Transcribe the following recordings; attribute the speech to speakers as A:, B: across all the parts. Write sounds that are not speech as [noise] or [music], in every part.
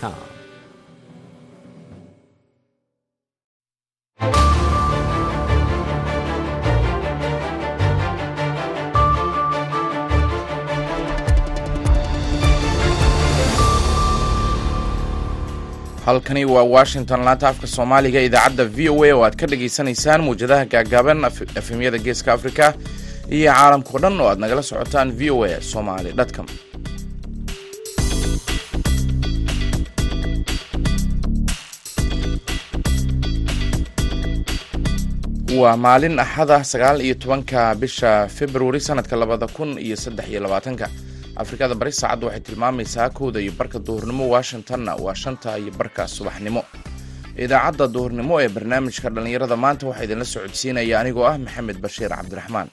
A: com
B: halkani waa washington laanta afka soomaaliga idaacadda v o a oo aad ka dhagaysanaysaan muwjadaha gaagaaban efemyada geeska africa iyo caalamkao dhan oo aad nagala socotaan v o a somaly com waa maalin axada sagaal iyo tobanka bisha februari sanadka labada kun iyo saddex iyo labaatanka. Afrikada bari saacadda waxay tilmaamaysaa kowda iyo barka duhurnimo washingtonna waa shanta iyo barka subaxnimo. Idaacadda duhurnimo ee barnaamijka dhallinyarada maanta waxaa idinla socodsiinaya anigoo ah maxamed bashiir cabdiraxmaan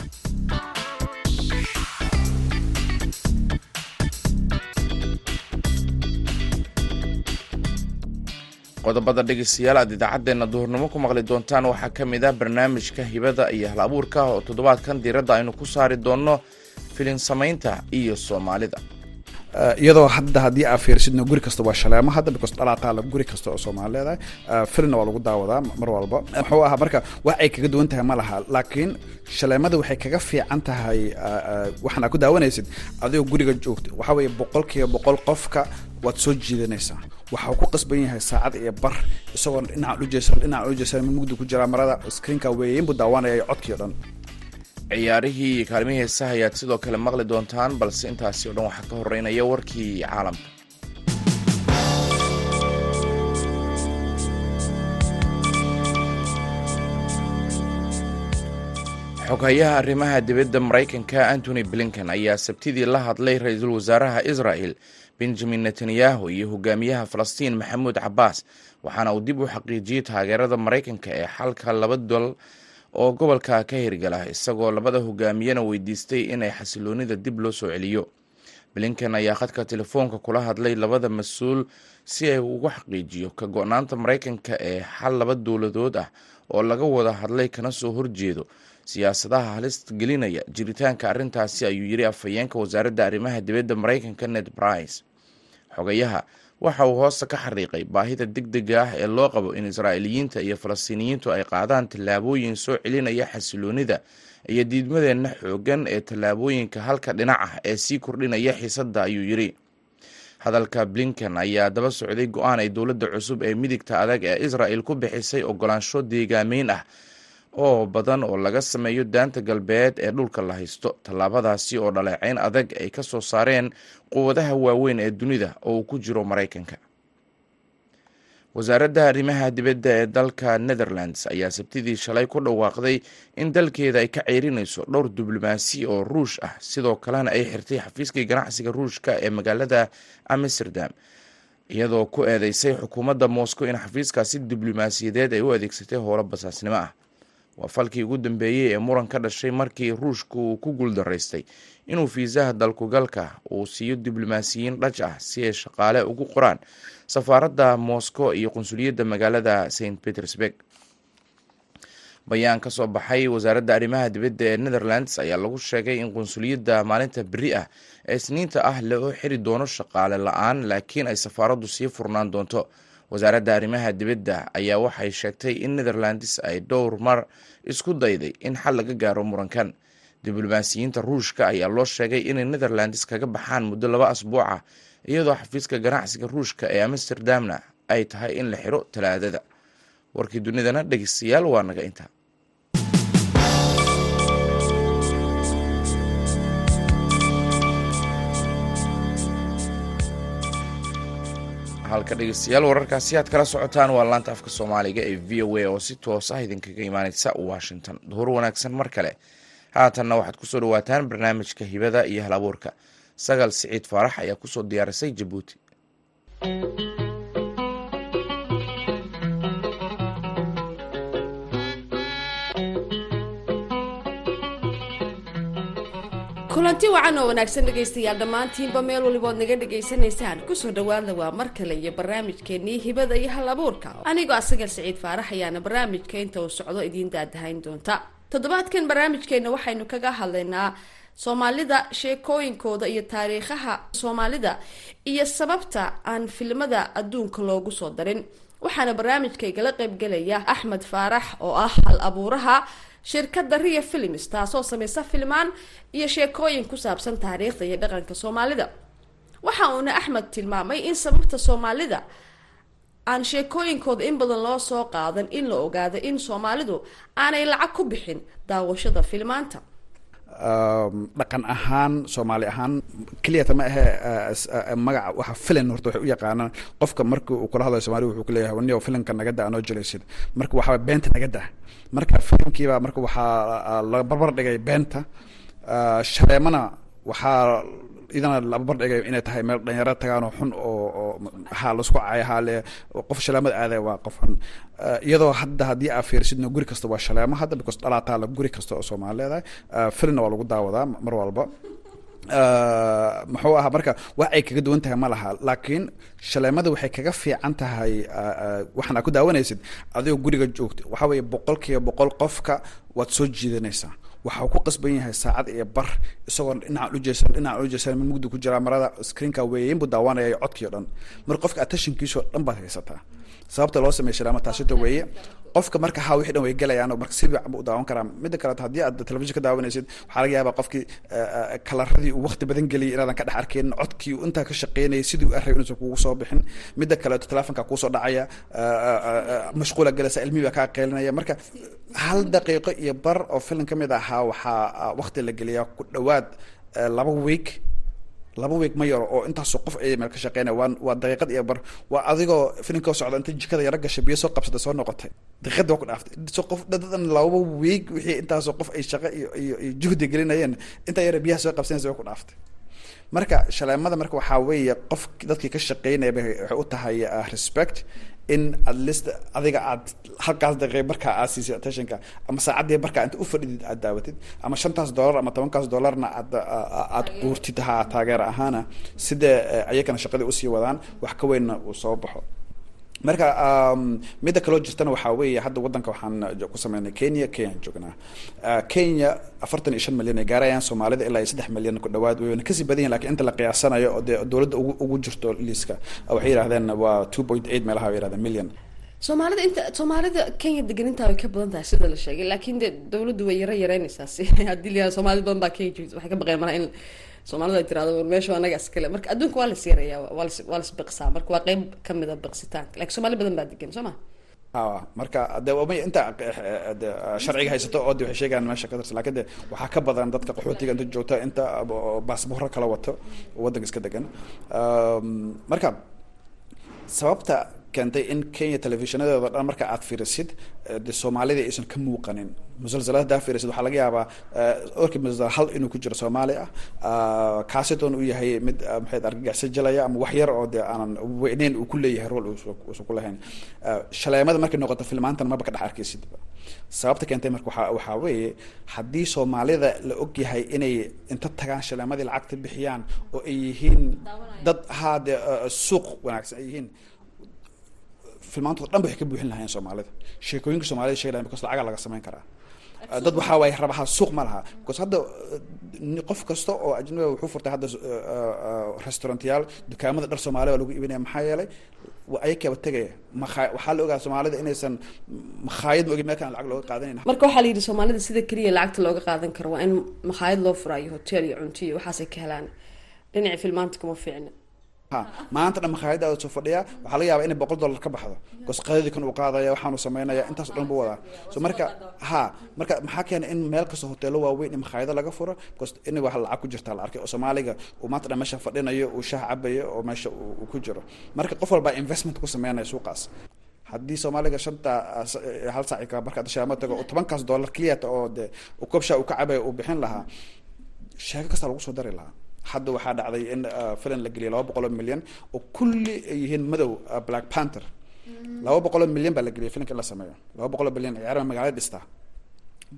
B: qodobada dhegeystayaal aad idaacaddeenna duhurnimo ku maqli doontaan waxaa ka mid ah barnaamijka hibada iyo hal abuurka oo toddobaadkan diiradda aynu ku saari doonno filin samaynta iyo soomaalida.
C: Iyadoo hadda haddii aa fiirsidno guri kasta waa shaleemo hadda because dhalaataala guri kasta oo soomaali leedahay filmna waa lagu daawadaa mar walba. Muxuu ahaa marka wax ay kaga duwan tahay ma laha laakiin shaleemada waxay kaga fiican tahay waxaan aa ku daawanaysid adigoo guriga joogta. Waxaa weeye boqolkiiba boqol qofka waad soo jiidanaysaa waxau ku qasban yahay saacad iyo bar isagoo dhinacan mugdi ku jiraa marada. Screenka weeyin buu daawanaya codkii o dhan.
B: Ciyaarihii kaalmihii heesaha ayaad sidoo kale maqli doontaan balse intaasi o dhan waxaa ka horeynaya warkii caalamka xoghayaha arrimaha dibadda maraykanka antony blinken ayaa sabtidii la hadlay ra'iisul wasaaraha israel benjamin netanyahu iyo hogaamiyaha falastiin maxamuud cabaas waxaana uu dib u xaqiijiyey taageerada maraykanka ee xalka laba dal oo gobolka ka hirgala isagoo labada hogaamiyena weydiistay inay xasiloonida dib loo soo celiyo. Blinken ayaa khadka telefoonka kula hadlay labada mas'uul si ay ugu xaqiijiyo ka go-naanta maraykanka ee xal laba dowladood ah oo laga wada hadlay kana soo horjeedo siyaasadaha halista gelinaya jiritaanka arrintaasi ayuu yiri afhayeenka wasaaradda arrimaha dibadda maraykanka ned brice xogayaha waxa uu hoosta ka xariiqay baahida deg dega ah ee loo qabo in israa'iiliyiinta iyo falastiiniyiintu ay qaadaan tallaabooyin soo celinaya xasiloonida iyo diidmadeenna xoogan ee tallaabooyinka halka dhinac ah ee sii kordhinaya xiisadda ayuu yidhi hadalka blinken ayaa daba socday go'aan ay dowladda cusub ee midigta adag ee israel ku bixisay ogolaansho deegaameyn ah oo badan oo laga sameeyo daanta galbeed ee dhulka la haysto. Tallaabadaasi oo dhaleecayn adag ay ka soo saareen quwadaha waaweyn ee dunida oo uu ku jiro maraykanka. Wasaaradda arrimaha dibadda ee dalka netherlands ayaa sabtidii shalay ku dhawaaqday in dalkeeda ay ka ceyrinayso dhowr diblomaasi oo ruush ah. Sidoo kalena ay xirtay xafiiskii ganacsiga ruushka ee magaalada amsterdam iyadoo ku eedeysay xukuumadda moscow in xafiiskaasi diblomaasiyadeed ay u adeegsatay howlo basaasnimo ah waa falkii ugu dambeeyey ee muran ka dhashay markii ruushku uu ku guuldaraystay inuu fiisaha dalkugalka uu siiyo diblomaasiyiin dhaj ah si ay shaqaale ugu qoraan safaaradda moscow iyo qunsuliyadda magaalada st petersburg. Bayaan ka soo baxay wasaaradda arrimaha dibadda ee netherlands ayaa lagu sheegay in qunsuliyadda maalinta beri ah ee isniinta ah loo xiri doono shaqaale la'aan laakiin ay safaaraddu sii furnaan doonto wasaaradda arrimaha dibadda ayaa waxay sheegtay in netherlands ay dhowr mar isku dayday in xal laga gaaro murankan. Diblomaasiyiinta ruushka ayaa loo sheegay inay netherlands kaga baxaan muddo laba asbuuc ah iyadoo xafiiska ganacsiga ruushka ee amsterdamna ay tahay in la xiro talaadada. Warkii dunidana dhegeystayaal waa naga intaa halka dhegeystayaal wararkaasi aad kala socotaan waa laanta afka soomaaliga ee v o a oo si toos ah idinkaga imaaneysa washington. Duhur wanaagsan mar kale. Haatanna waxaad ku soo dhawaataan barnaamijka hibada iyo hal abuurka. Sagal siciid faarax ayaa ku soo diyaarisay jabuuti
D: kulanti wacan oo wanaagsan dhegaystayaal dhammaantiinba meel walibood naga dhegaysanaysaan ku soo dhawaada waa mar kale iyo barnaamijkeenii hibada iyo hal abuurka. Anigoo asagal siciid faarax ayaana barnaamijka inta uu socdo idiin daadahayn doonta. Toddobaadkan barnaamijkeena waxaynu kaga hadlaynaa soomaalida sheekooyinkooda iyo taariikhaha soomaalida iyo sababta aan filimada adduunka loogu soo darin. Waxaana barnaamijkaygala qaybgelaya axmed faarax oo ah hal abuuraha shirkadda ria films taasoo sameysa filmaan iyo sheekooyin ku saabsan taariikhda iyo dhaqanka soomaalida. Waxa uuna axmed tilmaamay in sababta soomaalida aan sheekooyinkooda in badan loo soo qaadan in la ogaado in soomaalidu aanay lacag ku bixin daawashada filmaanta.
C: Dhaqan ahaan soomaali ahaan keliyata ma ahe magaca waxa filan horta waxay u yaqaanaan qofka marka uu kula hadlayo somalia wuxuu kuleeyahay waniyo filanka naga da anoo jilaysid marka waxaa beenta naga da marka filimkiiba marka waxaa la barbar dhigay beenta. Shaleemana waxaa idana la barbar dhigay inay tahay meel dhalinyaro tagaanoo xun oo oo ha la isku cay haale qof shaleemada aadaya waa qof xun iyadoo hadda haddii aa fiirsidna guri kasta waa shaleemo hadda because dhalaataa la guri kasta oo soomaali leedahay filmna waa lagu daawadaa mar walba muxuu ahaa marka wax ay kaga duwan tahay ma laha laakiin shaleemada waxay kaga fiican tahay waxaan aa ku daawanaysid adigoo guriga joogta waxaa weeye boqol kiiba boqol qofka waad soo jiidanaysaa. Waxau ku qasban yahay saacad iyo bar isagoo dhinacaan ujeesan dhinacaan ujeesan mid mugdi ku jiraa marada screenka weeyin buu daawanaya codkii o dhan. Marka qofka attentionkiisa oo dhan baad haysataa sababta loo sameeya shaleemo taasita weeye qofka marka ha wixii dhan way gelayaan marka si u daawan karaa. Midda kaleeto haddii aad telefishin ka daawanaysid waxaa laga yaabaa qofkii kalaradii uu waqti badan geliyay inaadan ka dhex arkeynin codkii intaa ka shaqeynayay sidii u array inuusan kugu soo bixin. Midda kaleeto telefonka kuusoo dhacaya mashquula galaysa ilmihii baa kaa qeylinaya marka hal daqiiqo iyo bar oo filim ka mid ahaa waxaa waqti la geliyaa ku dhawaad laba week laba week ma yaro oo intaasoo qof ay meel ka shaqeynaya. Waa waa daqiiqad iyo bar. Waa adigoo filimka socda inta jikada yaro gashay biyo soo qabsatay soo noqotay. Daqiiqada waa ku dhaaftay. So qof dadan laba week wixii intaasoo qof ay shaqo iyo iyo iyo juhdi gelinayeen intaa yara biyaha soo qabsanaysa waa ku dhaaftay. Marka shaleemada marka waxaa weeye qof dadkii ka shaqeynaya waxay u tahay respect in at least adiga aad halkaas daqiiq markaa aad siisay attentionka ama saacaddii markaa inta u fadhidid aad daawatid ama shantaas dollar ama tobankaas dollarna aad aad quurtid ha taageer ahaana sida ayagana shaqadii u sii wadaan wax ka weynna uu soo baxo marka midda kaloo jirtana waxaa weeye hadda waddanka waxaan ku sameynay kenya kenyaan joognaa kenya afartan iyo shan milyan ay gaarayaan soomaalida ilaa iyo saddex milyan ku dhawaad wayna ka sii badan yahin laakiin inta la qiyaasanayo oo dee dowladda ugu ugu jirto liiska waxay yidhahdeen waa two point eight meelaha bay yihahdeen million.
D: Soomaalida inta soomaalida kenya degenintaa way ka badan tahay sida la sheegay. Laakiin de dowladdu way yaro yareynaysaa si [laughs] haddii la badan baa kenya joogta waxay ka baqeen malaa in soomaalida ay tirahdo meesha anaga iskale. Marka adduunka waa las yareeyaa waa las biqsaa. Marka waa qeyb ka mid a biqsitaanka. Lakin soomaali badan baa degan soo ma
C: marka de may inta sharciga haysato oo de sheegaan meesha ka laakiin de waxaa ka badan dadka qaxootiga inta joogta inta baasboorro kala wato waddanka iska degan marka sababta keentay in kenya telefishinadooda dhan marka aad fiirisid de soomaalida aysan ka muuqanin. Musalsalada hadaa fiirisid waxaa laga yaabaa orki musalsal hal inuu ku jiro soomaali ah kaasitoon uu yahay mid maxayd argagaxsa jalaya ama wax yar oo de aanan weyneyn uu ku leeyahay rol uusan ku lahayn shaleemada markay noqoto filmaantan maba ka dhex arkaysid sababta keentay marka waxaa weeye haddii soomaalida la og yahay inay inta tagaan shaleemadii lacagta bixiyaan oo ay yihiin dad haa de suuq wanaagsan ay yihiin filmaantooda dhan ba waxay ka buuxin lahayen soomaalida. Sheekooyinka soomaalida sheegi lahayen because lacaga laga samayn karaa. Dad waxaa waaye rabaha suuq ma laha. Because hadda qof kasta oo ajnabiga wuxuu furtay hadda restaurantyaal dukaamada dhar soomaaliya baa lagu iibinaya maxaa yeelay ayakaba tegaya maa waxaa la ogaa soomaalida inaysan makhaayad ma ogi meel kan lacag looga qaadanayn.
D: Marka waxaa la yidhi soomaalida sida keliya lacagta looga qaadan karo waa in makhaayad loo furaayo hotel iyo cunto iyo waxaasay ka helaan. Dhinaci filmaanta kuma fiicna
C: maanta dhan makhaayadaada soo fadhiya waxaa laga yaaba inay boqol dollar ka baxdo. Bcause qadadii kan uu qaadaya waxaanu sameynaya intaas o dhan buu wadaa. So marka ha marka maxaa keenay in meel kasta hoteelo waaweyn in makhaayado laga furo? Bcause in wax lacag ku jirta la arkay. Oo soomaaliga uu maanta dhan meesha fadhinayo uu shaah cabayo oo meesha uu ku jiro. Marka qof walbaa investment ku sameynaya suuqaas. Haddii soomaaliga shanta hal saaci ka marka shaama tago tobankaas dollar keliyata oo de koob shaa uu ka cabayo uu bixin lahaa sheeko kasta lagu soo dari lahaa hadda waxaa dhacday in filan la geliyay laba boqoloo milyan oo kulli ay yihiin madow black panther. Laba boqoloo milyan baa la geliyay filanka in la sameeyo. Laba boqoloo milyan ciyaarama magaalada dhistaa.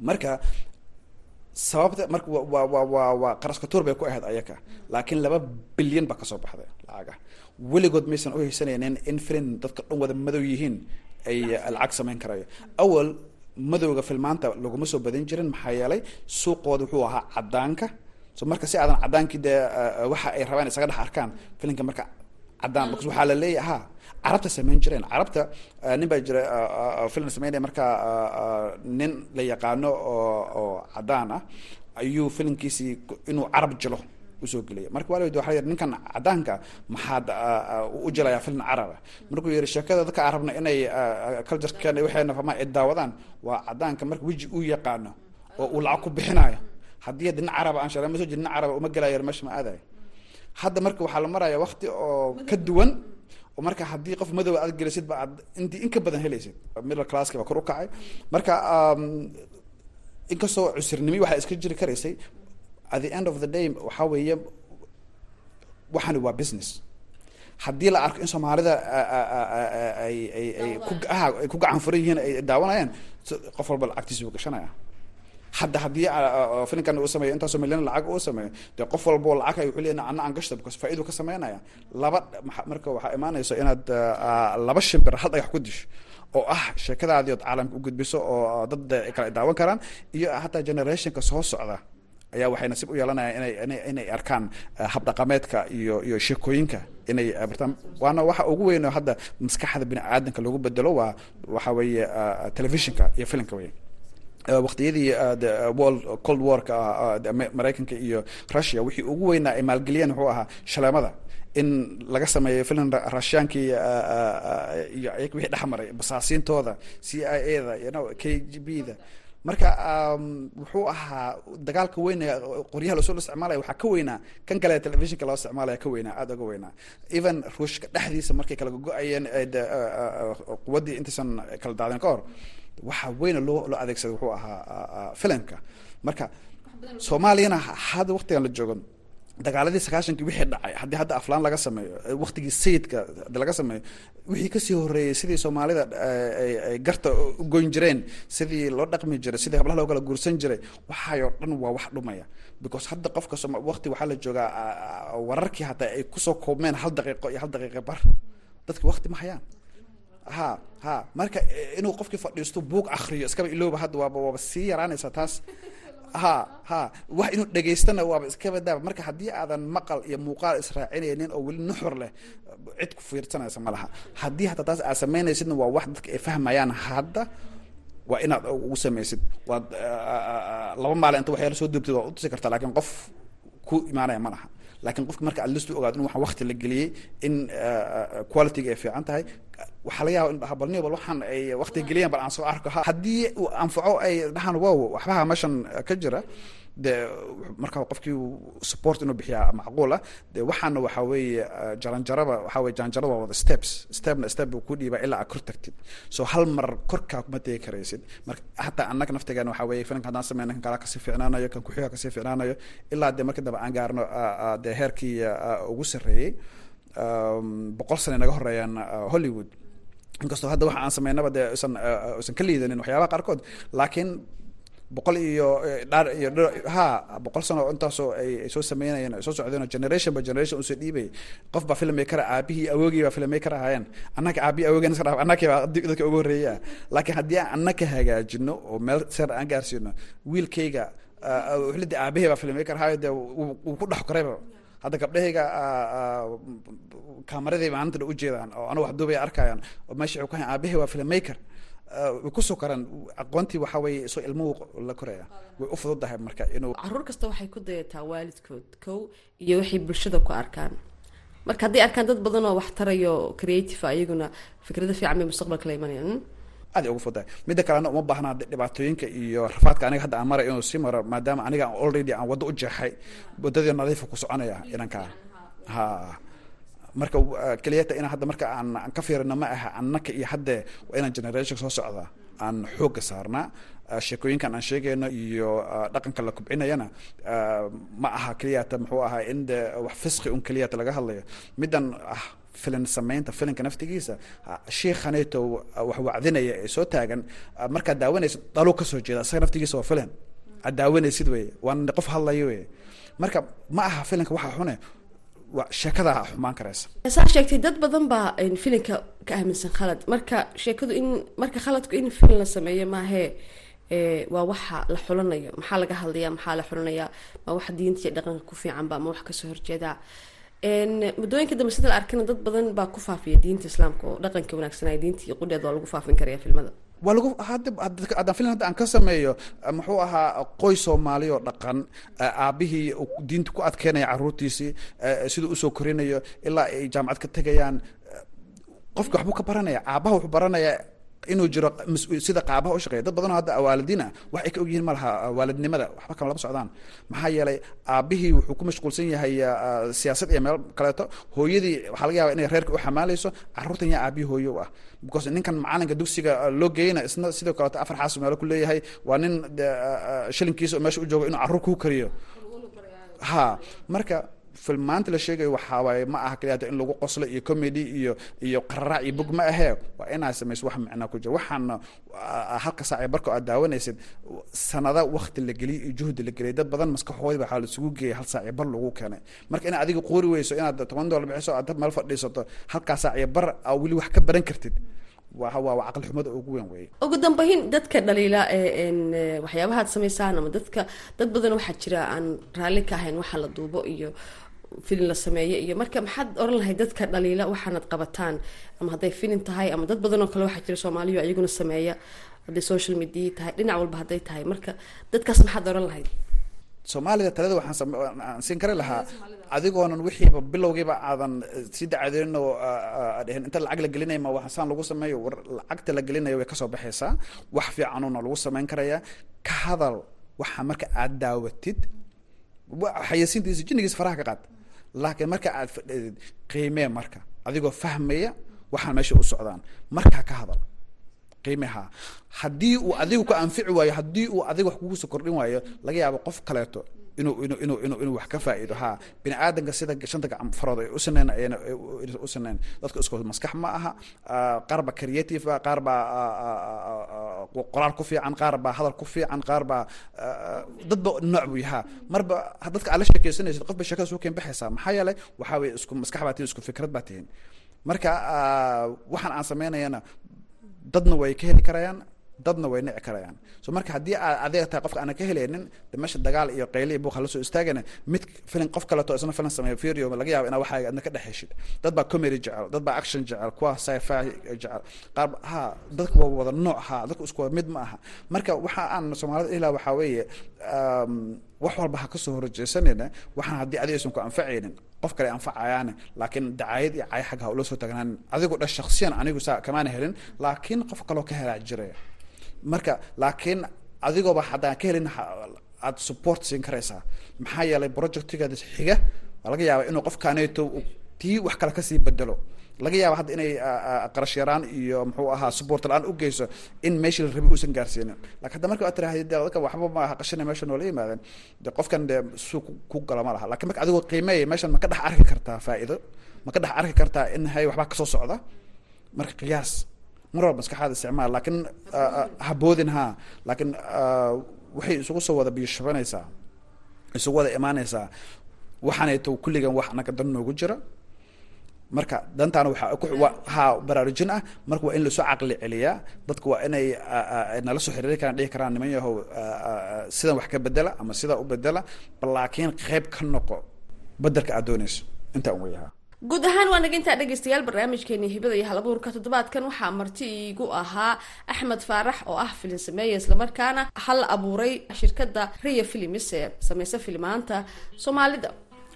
C: Marka sababta marka waa waa waa waa qaraskatuur bay ku ahayd ayaka. Laakiin laba bilyan baa ka soo baxday lacaga weligood maysan u haysanaynin in filin dadka dhan wada madow yihiin ay lacag. samayn karayo awal madowga filmaanta laguma soo badin jirin maxaa yeelay suuqooda wuxuu ahaa cadaanka so marka si aadan cadaankii dee waxa ay rabaan isaga dhex arkaan filimka marka cadaan because waxaa la leeyahay ha carabta samayn jireen. Carabta nin baa jira film sameynaya marka nin la yaqaano oo oo cadaan ah ayuu filimkiisii inuu carab jilo u soo gelaya. Marka waa la waa yidhi ninkan cadaanka maxaad u jelayaa film caraba markuu yihi sheekada dadka arabna inay culturekan waxayna fahmaan ay daawadaan waa cadaanka marka weji uu yaqaano oo uu lacag ku bixinayo haddii nin caraba aan soo jiri nin caraba uma gelayo meesha ma aadayo hadda marka waxaa la maraya wakti oo ka duwan oo marka haddii qof madow aad gelisid ba aad intii in ka badan helaysid. Middle classki baa kor u kacay. Marka inkastoo cusurnimi waxaa iska jiri karaysay at the end of the day waxaa weeye waxani waa business. Haddii la arko in soomaalida ay ay ay ku ay ku gacan furan yihiin ay daawanayaan qof walba lacagtiisa uu gashanaya hadda haddii filimkan uu sameeyo intaasoo milyan lacag uu sameeyo dee qof walbo lacag ay wuxuu leeyahay anna gashta because faa'iidu ka sameynaya. Laba marka waxaa imaanaysa inaad laba shimbir hal dhagax ku disho oo ah sheekadaadii ood caalamka u gudbiso oo dad kale daawan karaan iyo hataa generationka soo socda ayaa waxay nasiib u yeelanayaan inay inay arkaan habdhaqameedka iyo iyo sheekooyinka inay bartaan. Waana waxa ugu weyn oo hadda maskaxda bini aadanka lagu bedelo waa waxa weeye telefishinka iyo filimka wey waqtiyadii world cold warka maraykanka iyo russia wixii ugu weynaa ay maalgeliyeen wuxuu ahaa shaleemada in laga sameeyo filim rushyankii iyo iyaga wixii dhexmaray basaasiintooda c i a da k g b da marka wuxuu ahaa dagaalka weyn qoryaha la soo isticmaalaya waxaa ka weynaa kan kale telefishinka loo isticmaalaya ka weynaa aada uga weynaa. Even ruushka dhexdiisa markay kala go'ayeen quwaddii intaysan kala daadeen ka hor waxaa weyna loo loo adeegsaday wuxuu ahaa filimka marka soomaaliyana hadda waqtigan la joogo dagaaladii sagaashankii wixii dhacay haddii hadda aflaan laga sameeyo waqtigii sayidka laga sameeyo wixii ka sii horeeyey sidii soomaalida ay garta u goyn jireen sidii loo dhaqmi jiray sidii hablaha loo kala guursan jiray waxaayoo dhan waa wax dhumaya. Because hadda qofka waqti waxaa la joogaa wararkii hataa ay ku soo koobmeen hal daqiiqo iyo hal daqiiqa bar dadki waqti ma hayaan ha ha. Marka inuu qofkii fadhiisto buug akriyo iskaba ilooba hadda waaba waaba sii yaraanaysa taas. [laughs] Ha ha. Wax inuu dhegaystana waaba iskaba daaba marka haddii aadan maqal iyo muuqaal israacinaynin oo weli nuxur leh cid ku fiirsanaysa ma laha. Haddii hataa taas aad samaynaysidna waa wax dadka ay fahmayaan hadda waa inaad ugu samaysid. Waad laba maalin inta waxyaala soo duubtid waad utusi kartaa laakiin qof ku imaanaya ma laha. Lakin qofka marka aad listu ogaado in waxaan wakti la geliyey in qualityga ay fiican tahay waxaa laga yaaba in dhaha bal niyo bal waxaan ay wakti geliyeen bal aan soo arko. Haddii uu anfaco ay dhahaan wow waxbaha meeshan ka jira. De marka qofkii support inuu bixiyaa macquul ah de waxaana waxaa weeye jaranjaraba waxaa weye jaranjarada waa wada steps. Stepna step buu ku dhiibaa ilaa aad kor tagtid so hal mar korkaa kuma tegi karaysid. Marka hataa annaga naftigeena waxaa weye filimka haddaan sameyna kan kalaa ka sii ficnaanayo kan kuxiga ka sii ficnaanayo ilaa de markii dambe aan gaarno de heerkii ugu sarreeyey boqol sane naga horeeyaan hollywood inkastoo hadda waxa aan sameynaba dee usan usan ka liidanin waxyaabaha qaarkood laakiin boqol iyo dhaar iyo ha boqol sano intaasoo ay soo sameynayeen ay soo socdeen oo generation by generation u soo dhiibay qof baa filmmaker aabihii awoogii baa filmmaker ahaayeen annaka aabihii awoogeen iska dhaaf annakii baa dadka ugu horreeya. Laakiin haddii aan annaka hagaajino oo meel seer aan gaarsiino wiilkayga wixlidi aabihii baa filmmaker ahaayo dee wuu ku dhex korayba hadda gabdhahayga kaamaradii maalinta dha ujeedaan oo anu wax duubay arkayaan oo meesha wuxuu ku hayan waa filmmaker. Way ku soo koraan aqoontii waxaa weeye soo ilmuhu la koraya way u fududahay marka inuu
D: carruur kasta waxay ku dayataa waalidkood kow iyo waxay bulshada ku arkaan. Marka hadday arkaan dad badan oo wax tarayo creative iyaguna fikrado fiican bay mustaqbalka la imanayaan
C: aad ay ugu fudahay midda kalena uma baahnaa dhibaatooyinka iyo rafaadka aniga hadda aan maray inuu sii maro maadaama aniga already aan waddo u jeexay waddadii nadiifa ku soconaya inankaa ha marka keliyata inaan hadda marka aan ka fiirino ma aha annaka iyo haddee waa inaan generation soo socda aan xoogga saarnaa sheekooyinkan aan sheegayno iyo dhaqanka la kubcinayana ma aha keliyata muxuu ahaa in de wax fisqi un keliyata laga hadlayo. Middan ah filin samaynta filinka naftigiisa shiikhaneeto wax wacdinaya ee soo taagan markaad daawanaysid daluu ka soo jeeda isaga naftigiisa waa filin aad daawanaysid wey waana qof hadlayo wey marka ma aha filinka waxa xune sheekadaa xumaan karaysa.
D: Saa sheegtay dad badan baa filinka ka aaminsan khalad. Marka sheekadu in marka khaladku in filin la sameeyo maahee waa waxa la xulanayo. Maxaa laga hadlaya maxaa la xulanaya ma wax diinta iyo dhaqanka ku fiicanba ma wax ka soo horjeeda muddooyinka dambe sida la arkana dad badan baa ku faafiya diinta islaamka oo dhaqanka wanaagsanaya diinta iyo qudheed waa lagu faafin karaya filmada
C: waa lagu hadda haddaan filan hadda aan ka sameeyo muxuu ahaa qoys soomaali oo dhaqan aabihii diinta ku adkeynaya caruurtiisii siduu u soo korinayo ilaa ay jaamacad ka tegayaan qofka waxbuu ka baranaya aabaha wuxuu baranaya inuu jiro sida qaabaha u shaqeeya dad badanoo hadda waalidiin ah wax ay ka ogyihiin ma laha waalidnimada waxba kama lama socdaan maxaa yeelay aabihii wuxuu ku mashquulsan yahay siyaasad iyo meel kaleeto hooyadii waxaa laga yaaba inay reerka u xamaalayso carruurtan yaa aabihii hooyo u ah because ninkan macalinka dugsiga loo geeyna isna sidoo kaleeto afar xaas meelo ku leeyahay waa nin shilinkiisa meesha u joogo inuu carruur kuu kariyo ha marka filmaanta la sheegayo waxaa waaye ma aha kaliya in lagu qoslo iyo comedy iyo iyo qararac iyo bog ma ahee. Waa inaa samayso wax micnaa ku jira. Waxaana halka saac barka aad daawanaysid sanada wakti la geliyay iyo juhdi la geliyay dad badan maskaxoodi waxaa laisugu geeyay hal saac bar lagu keenay. Marka inaad adiga qoori weyso inaad toban dollar bixiso aad meel fadhiisato halkaa saac bar aa weli wax ka baran kartid. Waa waa caqli xumada ugu weyn weeye.
D: Ugu dambeyn dadka dhaliila waxyaabahaad samaysaan ama dadka dad badan waxaa jira aan raalli ka ahayn waxa la duubo iyo filin la sameeyo iyo marka maxaad oran lahayd dadka dhaliila waxaanad qabataan ama hadday filin tahay ama dad badan oo kale waxaa jira soomaaliya iyaguna sameeya. Hadday social media tahay dhinac walba hadday tahay. Marka dadkaas maxaad oran lahayd?
C: Soomaalida talada waxaan siin kari lahaa. Adigoonan wixiiba bilowgiiba aadan sii dacadeynin oo dhehen. Inta lacag la gelinaya ma waxsaan lagu sameeyo. War lacagta la gelinayo way ka soo baxaysaa. Wax fiicanuna lagu samayn karayaa ka hadal waxa marka aad daawatid xayasiintiisa jinnigiisa faraha ka qaad laakiin marka aad fadhidid qiimee marka adigoo fahmaya waxaan meesha u socdaan. Markaa ka hadal qiimeha haddii uu adigu ku anfici waayo haddii uu adiga wax kugu kordhin waayo laga yaabo qof kaleeto inuu inuu inuu inuu inuu wax ka faa'iido ha. Bini aadanka sida shanta gacan farood ay u saneyn ayna u saneyn dadka isku maskax ma aha. Qaar baa creative ah qaar baa qoraal ku fiican qaar baa hadal ku fiican qaar baa dadba nooc buu yahaa marba dadka aad la sheekeysanaysid qof bay sheekada soo keen baxaysaa. Maxaa yeelay waxaa weye isku maskax baa tihin isku fikrad baa tihin marka waxaan aan sameynayana dadna way ka heli karayaan dadna way nici karayaan. So marka haddii aad adeeg qofka aanan ka helaynin meesha dagaal iyo qayli iyo buuq hala soo istaagana mid filin qof kaleto isna filin sameeyo video laga yaabo inaa waxaa adna ka dhex heshid dad baa comedy jecel dad baa action jecel kuwa sci-fi jecel. Qaar ha dadka waa wada nooc ha dadku isku mid ma aha. Marka waxa aan soomaalida ilaa waxaa weeye wax walba ha ka soo horjeesanayna waxaan haddii adiga ku anfacaynin qof kale anfacayaane laakiin dacaayad iyo cay xag ha ula soo tagnaan. Adigu dha shaksiyan anigu saa kamaana helin laakiin qof kaloo ka helaa jiraya marka laakiin adigooba haddaan ka helin aad support siin karaysaa maxaa yeelay projectigeeda xiga. Waa laga yaaba inuu qofkaaneeto tii wax kale ka sii bedelo laga yaaba hadda inay qarash yaraan iyo muxuu ahaa support la'aan u geyso in meeshii la rabay uusan gaarsiinin. Lakin hadda marka tiraahdi de dadka waxba ma aha qashina meesha noola yimaadeen de qofkan de suu ku gala ma laha. Lakin marka adigoo qiimeeya meeshan ma ka dhex arki kartaa faa'iido. Ma ka dhex arki kartaa in hay waxbaa ka soo socda. Marka qiyaas mar walba maskaxaada isticmaal laakiin haboodin ha laakiin waxay isugu soo wada biyoshabanaysaa isugu wada imaanaysaa waxaanayto kulligan wax anaga dan noogu jira. Marka dantaana ha baraarujin ah. Marka waa in la soo caqli celiyaa. Dadka waa inay nala soo xiriiri karaan dhihi karaan niman yahow sidan wax ka bedela ama sidaa u bedela laakiin qeyb ka noqo bedelka aad doonayso. Intaa un weyahaa
D: guud ahaan waa naga intaa dhegaystayaal barnaamijkeeni hibada iyo halabuurka toddobaadkan waxaa marti iigu ahaa axmed faarax oo ah filin sameeya islamarkaana hal abuuray shirkada riya filimis ee sameysa filimaanta soomaalida.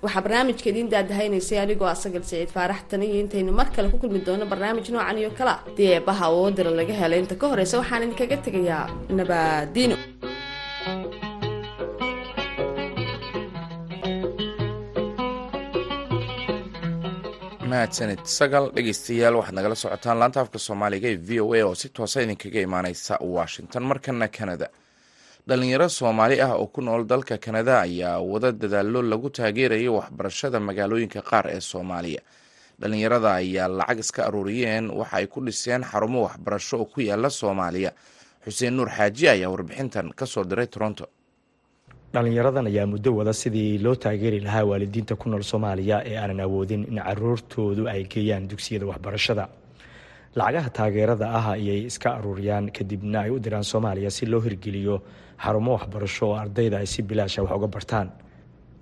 D: Waxaa barnaamijka idiin daadahaynaysay anigoo asagal saciid faarax tan iyo intaynu mar kale ku kulmi doono barnaamij noocan iyo kala. Dii eebaha awoodira laga helay inta ka horeysa waxaan idinkaga tegayaa nabaadiino
B: mahadsanid sagal dhegeystayaal waxaad nagala socotaan laanta afka soomaaliga ee v o a oo si toosa idinkaga imaaneysa washington. Markana canada. Dhalinyaro soomaali ah oo ku nool dalka kanada ayaa wada dadaalo lagu taageerayo waxbarashada magaalooyinka qaar ee soomaaliya. Dhalinyarada ayaa lacag iska aruuriyeen waxa ay ku dhiseen xarumo waxbarasho oo ku yaalla soomaaliya. Xuseen nuur xaaji ayaa warbixintan ka soo diray toronto
A: dhalinyaradan ayaa muddo wada sidii loo taageeri lahaa waalidiinta ku nool soomaaliya ee aanan awoodin in caruurtoodu ay geeyaan dugsiyada waxbarashada. Lacagaha taageerada ah ayay iska aruuriyaan kadibna ay u diraan soomaaliya si loo hirgeliyo xarumo waxbarasho oo ardayda ay si bilaasha wax uga bartaan.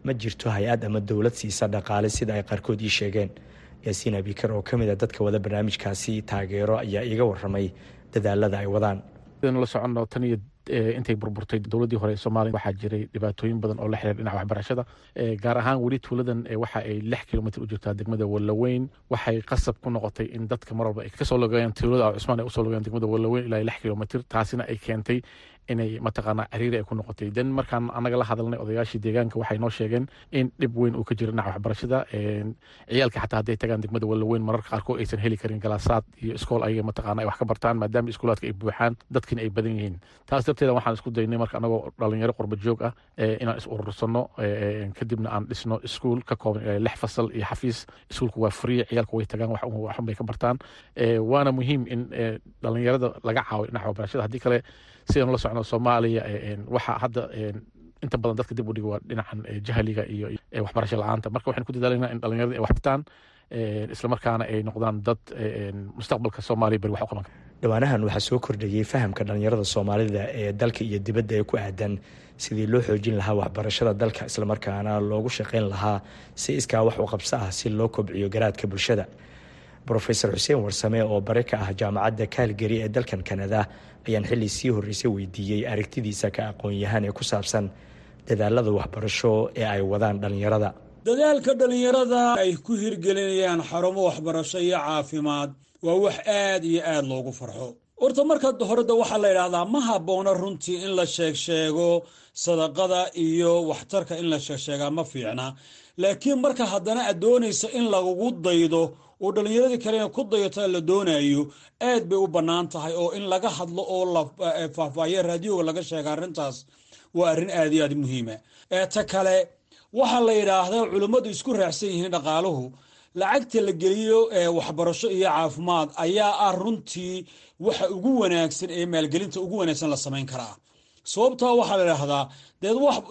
A: Ma jirto hay'ad ama dowlad siisa dhaqaale sida ay qaarkood ii sheegeen. Yaasiin abikar oo ka mid a dadka wada barnaamijkaasi taageero ayaa iiga waramay dadaalada ay wadaan
E: intay burburtay dowladdii hore ee soomaaliya waxaa jiray dhibaatooyin badan oo la xiriir dhinaca waxbarashada gaar ahaan weli tuuladan waxa ay lix kilomitr u jirtaa degmada wallaweyn. Waxay qasab ku noqotay in dadka mar walba ay ka soo logayaan tuulada cusmaan ay u soo logayaan degmada wallaweyn ilaa lix kilomitr taasina ay keentay inay mataqaanaa ciriiri ay ku noqotay. Den markaan anaga la hadalnay odayaashii deegaanka waxay noo sheegeen in dhib weyn uu ka jiro dhinaca waxbarashada ciyaalka xataa hadday tagaan degmada wallaweyn mararka qaarkood aysan heli karin galaasaad iyo iskool ayaga mataqaana ay wax ka bartaan maadaama iskuulaadka ay buuxaan dadkina ay badan yihiin. Taas darteeda waxaan isku daynay marka anagoo dhalinyaro qurba joog ah inaan is urursano kadibna aan dhisno iskuul ka kooban ilaa lix fasal iyo xafiis. Iskuulku waa free ciyaalku way tagaan waxun ka bartaan. Waana muhiim in dhalinyarada laga caawiyo dhinaca waxbarashada. Haddii kale sidaan la socno soomaaliya waxa hadda inta badan dadka dib u dhiga waa dhinacan jahliga iyo waxbarasho la'aanta. Marka waxaan ku dadaalayna in dhalinyarada ay wax bartaan islamarkaana ay noqdaan dad mustaqbalka soomaaliya beri wax u qaban kara
A: dhowaanahan waxaa soo kordhayey fahamka dhalinyarada soomaalida ee dalka iyo dibadda ee ku aadan sidii loo xoojin lahaa waxbarashada dalka islamarkaana loogu shaqeyn lahaa si iskaa wax u qabso ah si loo kobciyo garaadka bulshada. Rofeor xuseen warsame oo bare ka ah jaamacadda kaalgari ee dalkan kanada ayaan xilli sii horreysay weydiiyey aragtidiisa ka aqoon-yahaan ee ku saabsan dadaalada waxbarasho ee ay wadaan dhallinyarada.
F: Dadaalka dhallinyarada ay ku hirgelinayaan xarumo waxbarasho iyo caafimaad waa wax aad iyo aad loogu farxo. Horta marka horeda waxaa la yidhaahdaa ma habboona runtii in la sheeg sheego sadaqada iyo waxtarka in la sheegsheegaa ma fiicna. Laakiin marka haddana aad doonaysa in lagugu daydo oo dhallinyaradii kalena ku dayato la doonayo aad bay u bannaan tahay oo in laga hadlo oo la faahfaahiyo raadioga laga sheega arrintaas waa arrin aad iyo aad muhiima ta kale waxaa la yidhaahdaa culimmadu isku raacsan yihiin dhaqaaluhu lacagta la geliyo waxbarasho iyo caafimaad ayaa ah runtii waxa ugu wanaagsan ee maalgelinta ugu wanaagsan la samayn karaa. Sababtaa waxaa la idhaahdaa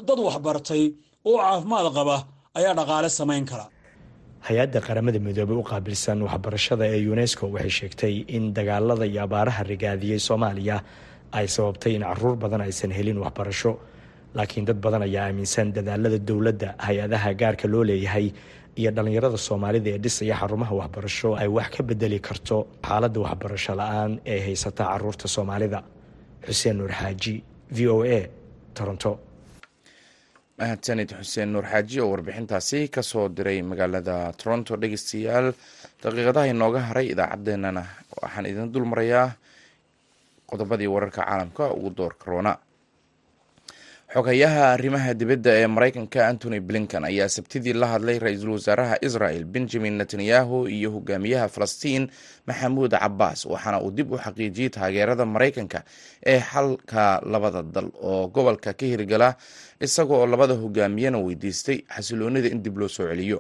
F: dad waxbartay oo caafimaad qaba ayaa dhaqaale samayn kara
A: hay'adda qaramada midoobey u qaabilsan waxbarashada ee unesco waxay sheegtay in dagaalada iyo abaaraha rigaadiyey soomaaliya ay sababtay in carruur badan aysan helin waxbarasho. Laakiin dad badan ayaa aaminsan dadaalada dowladda hay'adaha gaarka loo leeyahay iyo dhallinyarada soomaalida ee dhisaya xarumaha waxbarasho ay wax ka bedeli karto xaaladda waxbarasho la'aan ee haysata carruurta soomaalida. Xuseen nuur xaaji v o a toronto
B: mahadsanid xuseen nuur xaaji oo warbixintaasi ka soo diray magaalada toronto dhegeystayaal. Daqiiqadaha inooga haray idaacaddeenana waxaan idin dul marayaa qodobadii wararka caalamka ugu door karoona xogayaha arrimaha dibadda ee maraykanka antony blinkan ayaa sabtidii la hadlay ra'iisul wasaaraha israel benjamin netanyahu iyo hogaamiyaha falastiin maxamuud cabaas waxaana uu dib u xaqiijiyey taageerada maraykanka ee xalka labada dal oo gobolka ka hirgala isaga oo labada hogaamiyana weydiistay xasiloonida in dib loo soo celiyo.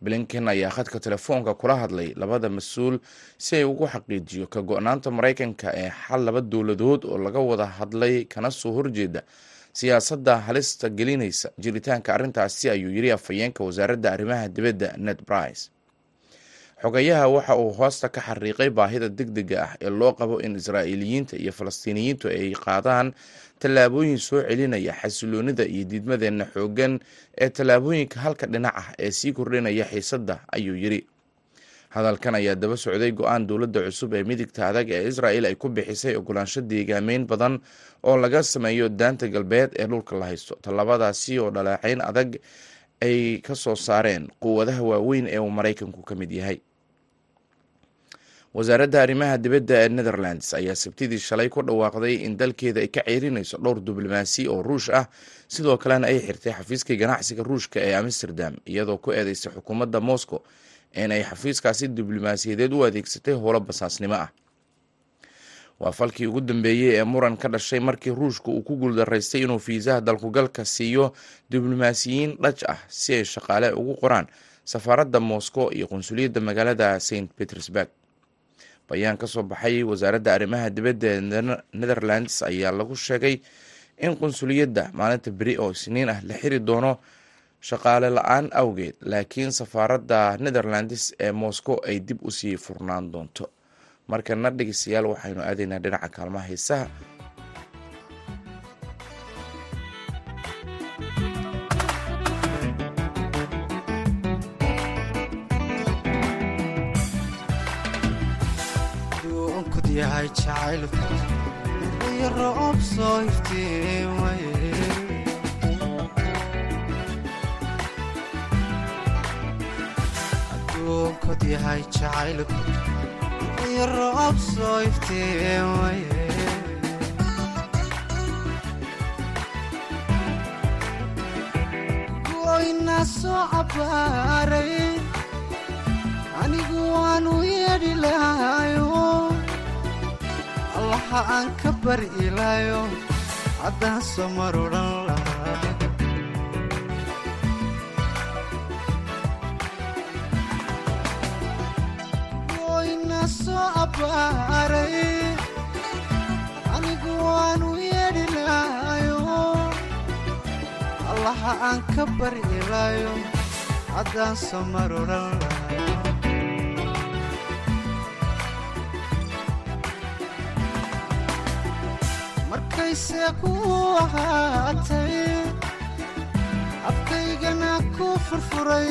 B: Blinken ayaa khadka telefoonka kula hadlay labada mas'uul si ay ugu xaqiijiyo ka go-naanta maraykanka ee xal laba dowladood oo laga wada hadlay kana soo horjeeda siyaasadda halista gelinaysa jiritaanka arrintaasi ayuu yiri afhayeenka wasaaradda arrimaha dibadda ned brice xogayaha waxa uu hoosta ka xariiqay baahida deg dega ah ee loo qabo in israa'iiliyiinta iyo falastiiniyiintu ay qaadaan tallaabooyin soo celinaya xasiloonida iyo diidmadeenna xooggan ee tallaabooyinka halka dhinac ah ee sii kordhinaya xiisadda ayuu yiri hadalkan ayaa daba socday go'aan dowladda cusub ee midigta adag ee israel ay ku bixisay ogolaansho deegaameyn badan oo laga sameeyo daanta galbeed ee dhulka la haysto. Tallabadaasi oo dhaleecayn adag ay ka soo saareen quwadaha waaweyn ee uu maraykanku ka mid yahay. Wasaaradda arrimaha dibadda ee netherlands ayaa sabtidii shalay ku dhawaaqday in dalkeeda ay ka ceerinayso dhowr diblomaasi oo ruush ah. Sidoo kalena ay xirtay xafiiskii ganacsiga ruushka ee amsterdam iyadoo ku eedeysay xukuumadda moscow in ay xafiiskaasi diblomaasiyadeed u adeegsatay howlo basaasnimo ah. Waa falkii ugu dambeeyey ee muran ka dhashay markii ruushka uu ku guuldaraystay inuu fiisaha dalkugalka siiyo diblomaasiyiin dhaj ah si ay shaqaale ugu qoraan safaaradda moscow iyo qunsuliyadda magaalada st petersburg. Bayaan ka soo baxay wasaaradda arrimaha dibadda ee netherlands ayaa lagu sheegay in qunsuliyadda maalinta beri oo isniin ah la xiri doono shaqaale la'aan awgeed laakiin safaaradda netherlands ee moscow ay dib u sii furnaan doonto markana dhegeystayaal waxaynu aadaynaa dhinaca kaalmaha heesaha
G: yahay jacaylku iyo roob soo yahay jacaylku iyo roob soo cabbaaray anigu waanu yeedhi lahayo allaha aan ka bari ilaayo haddaan soo mar anigu lahayo allaha aan ka bari ilaayo haddaan soo mar odhan lahaa markayse ku ahaatay afkaygana ku furfuray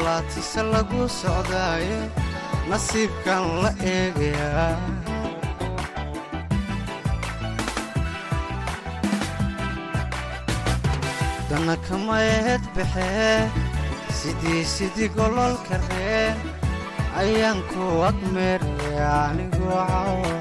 G: allaatise lagu socdaaye nasiibkan la eegayaa. Haddana kamayeed baxee sidii sidii gololka reen ayaan ku agmeeraya anigoo cawa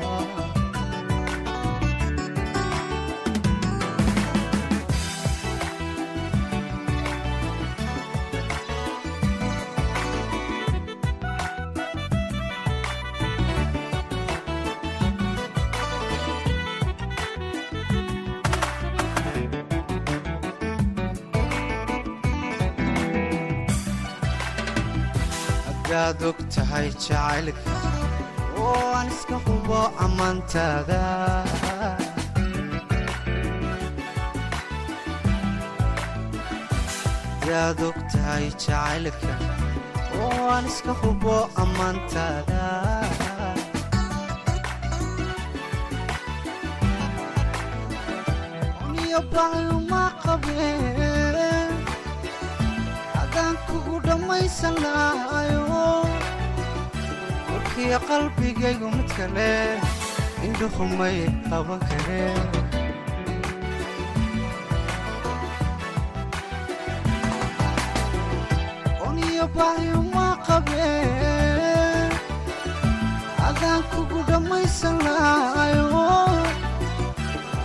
G: hadaad og tahay jacaylka oo aan iska hubo ammaantaada hadaad og tahay jacaylka oo aan iska hubo ammaantaada niyo baayuma qabeen haddaan kugu dhammaysan lahayo warkiyo qalbigaygu mid kale indhuhumay qaban kareen haddaan kugu dhammaysan lahayo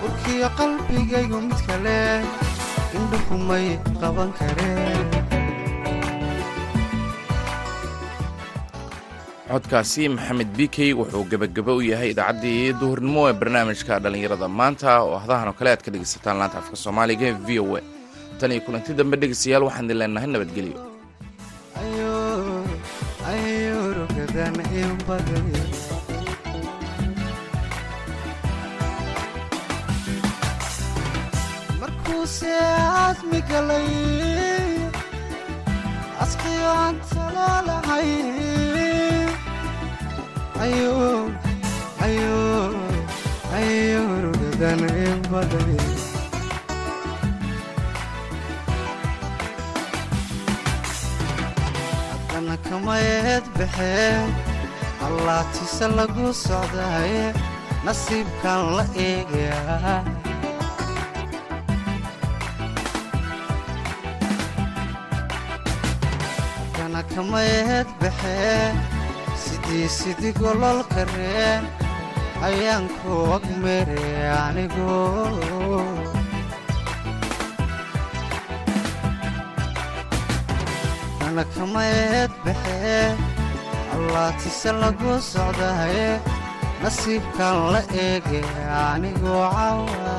G: warkiyo qalbigaygu mid kale indhuhumay qaban kareen
B: codkaasi maxamed bikey wuxuu gebagabo u yahay idaacaddii duhurnimo ee barnaamijka dhallinyarada maanta oo ahdahan oo kale aad ka dhegaysataan laanta afka soomaaliga ee v o a. Tan iyo kulanti dambe dhegaystayaal waxaan idin leenahay nabadgelyo
G: badan haddana kamayeed baxeen allaatise lagu socdaaye nasiibkan la eegayaa haddana kamayeed baxeen sidii gololka reen ayaan ku agmeeraya anigu waxna kama eed baxee allaatise lagu socdaye nasiibkan la eege anigoo cawa